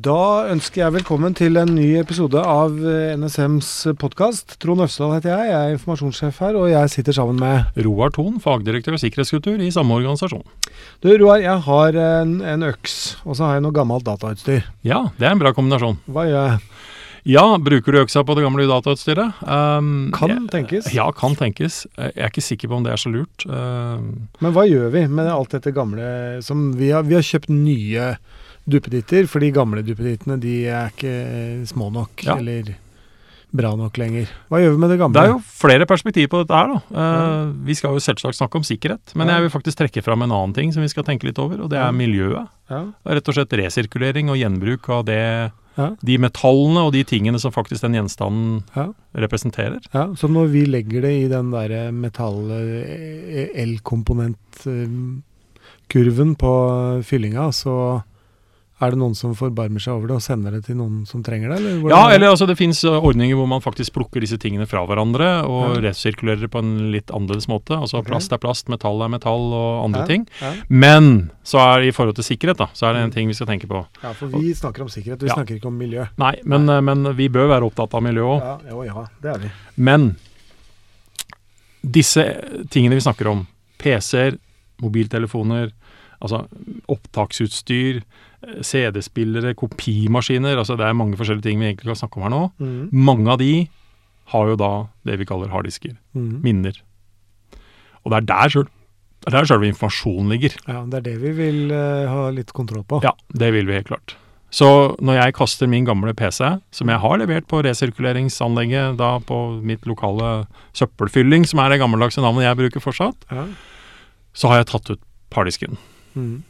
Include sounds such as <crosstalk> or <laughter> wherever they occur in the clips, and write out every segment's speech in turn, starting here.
Da ønsker jeg velkommen til en ny episode av eh, NSMs podkast. Trond Øvsdal heter jeg, jeg er informasjonssjef her, og jeg sitter sammen med Roar Thon, fagdirektør sikkerhetskultur i samme organisasjon. Du Roar, jeg har en, en øks, og så har jeg noe gammelt datautstyr. Ja, det er en bra kombinasjon. Hva gjør jeg? Ja, bruker du øksa på det gamle datautstyret? Um, Kan jeg- tenkes. Ja, kan tenkes. Jeg er ikke sikker på om det er så lurt. Um, Men hva gjør vi med alt dette gamle som vi har, vi har kjøpt nye duppeditter, for de gamle duppedittene de er ikke små nok Ja. eller bra nok lenger. Hva gjør vi med det gamle? det er jo flere perspektiver på dette her, da. Uh, Vi skal jo selvsagt snakke om sikkerhet, men Ja. jeg vil faktisk trekke fram en annen ting som vi skal tenke litt over, og det er miljøet. ja. Rett og slett resirkulering og gjenbruk av det, Ja. de metallene og de tingene som faktisk den gjenstanden Ja. representerer. Ja, så når vi legger det i den derre metall-elkomponentkurven på fyllinga, så er det noen som forbarmer seg over det og sender det til noen som trenger det? Eller Ja, er eller altså det fins ordninger hvor man faktisk plukker disse tingene fra hverandre og Ja. resirkulerer det på en litt annerledes måte. Altså okay. plast er plast, metall er metall og andre Ja, ting. Ja. Men så er i forhold til sikkerhet, da, så er det en ting vi skal tenke på. ja, for vi snakker om sikkerhet, vi snakker ikke om miljø. Nei, men, Nei. men vi bør være opptatt av miljø òg. Ja, ja, det er vi. Men disse tingene vi snakker om, PC-er, mobiltelefoner, altså opptaksutstyr, eh, CD-spillere, kopimaskiner, altså det er mange forskjellige ting vi egentlig kan snakke om her nå. Mm. Mange av de har jo da det vi kaller harddisker, Mm. minner. Og det er der, selv, det er der selve informasjonen ligger. Ja, det er det vi vil uh, ha litt kontroll på. Ja, det vil vi helt klart. Så når jeg kaster min gamle PC, som jeg har levert på resirkuleringsanlegget da på mitt lokale søppelfylling, som er det gammeldagse navnet jeg bruker fortsatt, Ja. så har jeg tatt ut harddisken. Mhm.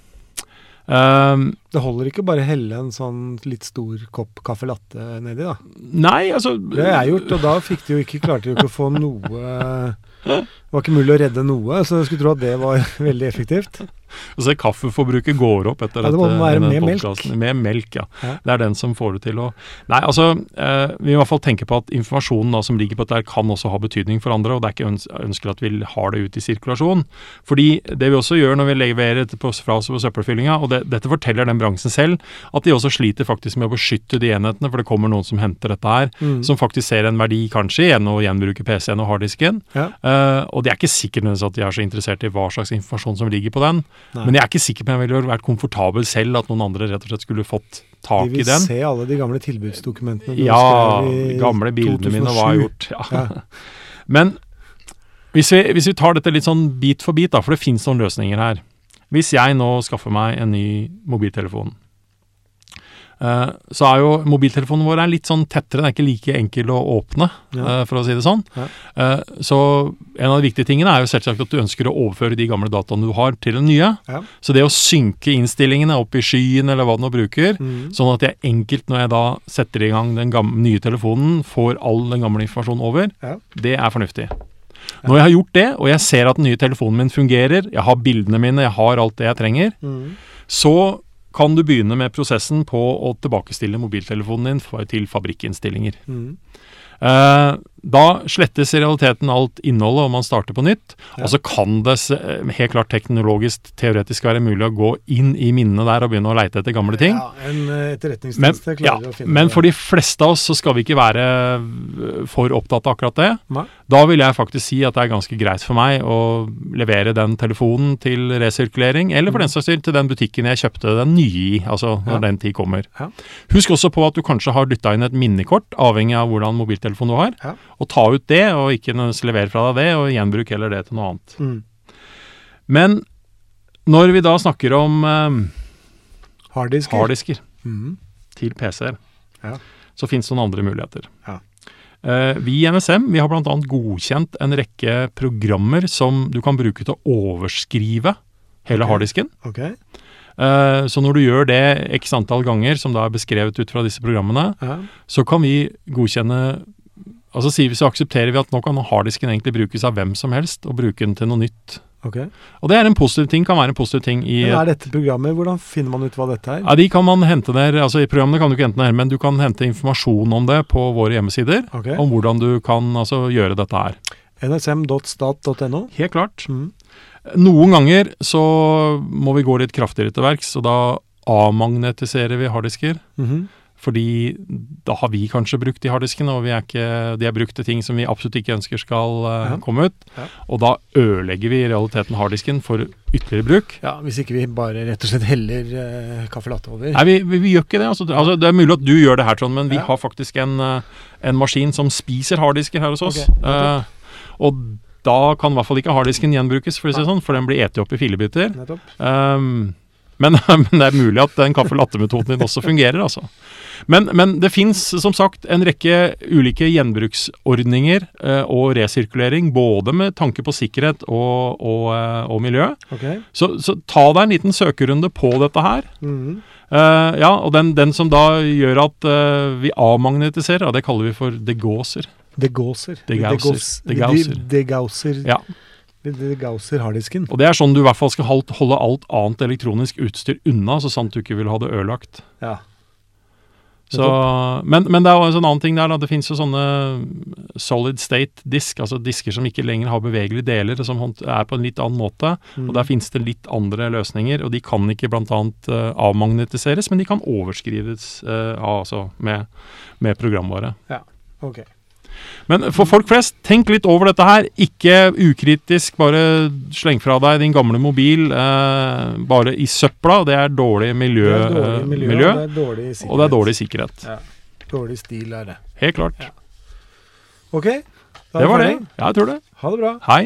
Um, Det holder ikke bare helle en sånn litt stor kopp caffè latte nedi, da. nei, altså Det har jeg gjort, og da fikk de jo ikke, klarte de jo ikke å få noe <laughs> Det var ikke mulig å redde noe, så jeg skulle tro at det var <laughs> veldig effektivt. Altså, kaffeforbruket går opp etter Ja, det må dette- være med melk. Med melk, ja. Ja. Det er den som får det til å Nei, altså, eh, vi må i hvert fall tenke på at informasjonen da, som ligger på dette, kan også ha betydning for andre, og det er ikke øns ønsker at vi har det ut i sirkulasjon. Fordi det vi også gjør når vi leverer dette på, fra oss på søppelfyllinga, og det, dette forteller den bransjen selv, at de også sliter faktisk med å beskytte de enhetene, for det kommer noen som henter dette her, Mm. som faktisk ser en verdi kanskje igjen å gjenbruke PC-en og harddisken. Ja. Eh, og det er ikke sikkert nødvendigvis at de er så interessert i hva slags informasjon som ligger på den. Nei. Men jeg er ikke sikker på om jeg ville vært komfortabel selv at noen andre rett og slett skulle fått tak De vil i den. se alle de gamle tilbudsdokumentene du Ja, skrev i gamle bildene mine og hva jeg har gjort. Ja. Ja. <laughs> Men hvis vi, hvis vi tar dette litt sånn bit for bit, da, for det finnes noen løsninger her. Hvis jeg nå skaffer meg en ny mobiltelefon, så er jo mobiltelefonen vår er litt sånn tettere, den er ikke like enkel å åpne, Ja. eh, for å si det sånn. Ja. Eh, så en av de viktige tingene er jo selvsagt at du ønsker å overføre de gamle dataene du har, til den nye. Ja. Så det å synke innstillingene opp i skyen eller hva du nå bruker, Mm. Sånn at jeg enkelt, når jeg da setter i gang den gamle, nye telefonen, får all den gamle informasjonen over. Det er fornuftig. Når jeg har gjort det, og jeg ser at den nye telefonen min fungerer, jeg har bildene mine, jeg har alt det jeg trenger, Mm. så kan du begynne med prosessen på å tilbakestille mobiltelefonen din til fabrikkinnstillinger. Mm. Eh, da slettes i realiteten alt innholdet, og man starter på nytt. Ja. Og så kan det helt klart teknologisk, teoretisk være mulig å gå inn i minnene der og begynne å leite etter gamle ting. Ja, en eh, Men, etterretningstjeneste klarer ja, å finne men for de fleste av oss så skal vi ikke være øh, for opptatt av akkurat det. Nei. Da vil jeg faktisk si at det er ganske greit for meg å levere den telefonen til resirkulering, eller for den saks skyld til den butikken jeg kjøpte den nye i, altså når Mm. Ja. den tid kommer. Ja. Husk også på at du kanskje har dytta inn et minnekort, avhengig av hvordan mobiltelefon du har, Ja. Og ta ut det, og ikke levere fra deg det, og gjenbruk heller det til noe annet. Mm. Men når vi da snakker om eh, Harddisker. harddisker, Mm. til PC-er, Ja. så finnes det noen andre muligheter. Ja. Eh, vi i NSM vi har bl.a. godkjent en rekke programmer som du kan bruke til å overskrive hele okay. harddisken. Okay. Eh, så når du gjør det x antall ganger, som da er beskrevet ut fra disse programmene, Ja. så kan vi godkjenne Altså sier vi så aksepterer vi at nå kan harddisken egentlig brukes av hvem som helst, og bruke den til noe nytt. ok. Og det er en positiv ting, kan være en positiv ting i Men er dette programmet? Hvordan finner man ut hva dette er? Ja, De kan man hente der, altså i programmene kan du ikke hente ned, men du kan hente informasjon om det på våre hjemmesider. Okay. Om hvordan du kan altså gjøre dette her. nsm.stat.no? Helt klart. Mm. Noen ganger så må vi gå litt kraftigere til verks, og da avmagnetiserer vi harddisker. Mhm. Fordi da har vi kanskje brukt de harddiskene, og vi er ikke, de er brukt til ting som vi absolutt ikke ønsker skal uh, Ja. komme ut. Ja. Og da ødelegger vi i realiteten harddisken for ytterligere bruk. Ja, Hvis ikke vi bare rett og slett heller uh, kaffe latte over. Nei, vi, vi, vi gjør ikke det. Altså, altså, det er mulig at du gjør det her, Trond, men vi Ja. har faktisk en, uh, en maskin som spiser harddisker her hos oss. Okay. Og da kan i hvert fall ikke harddisken gjenbrukes, for å si sånn, for den blir eti opp i filebiter. Nettopp. Um, men, <laughs> men det er mulig at den kaffe latte-metoden din også fungerer, altså. Men, men det fins som sagt en rekke ulike gjenbruksordninger eh, og resirkulering, både med tanke på sikkerhet og, og, eh, og miljø. Okay. Så, så ta deg en liten søkerunde på dette her. Mm. Eh, ja, og den, den som da gjør at eh, vi avmagnetiserer, det kaller vi for degauser. Degauser. Degauser. Degauser. Degauser. Degauser. Ja. Degauser harddisken. Og det er sånn du i hvert fall skal holde, alt annet elektronisk utstyr unna, så sant du ikke vil ha det ødelagt. Ja. Så, men, men det er jo en sånn annen ting der. Da. Det finnes jo sånne solid state disk, altså disker som ikke lenger har bevegelige deler, som er på en litt annen måte. Mm. Og Der finnes det litt andre løsninger, og de kan ikke bl.a. Uh, avmagnetiseres, men de kan overskrives uh, altså med, med programvare. Ok. Men for folk flest, tenk litt over dette her. Ikke ukritisk, bare sleng fra deg din gamle mobil eh, bare i søpla. Det er dårlig miljø, det er dårlig eh, miljø, miljø, og det er dårlig og det er dårlig sikkerhet. Ja. Dårlig stil er det. Helt klart. Ja. Ok. Da er Det var det. Ja, jeg tror det. Ha det bra. Hei.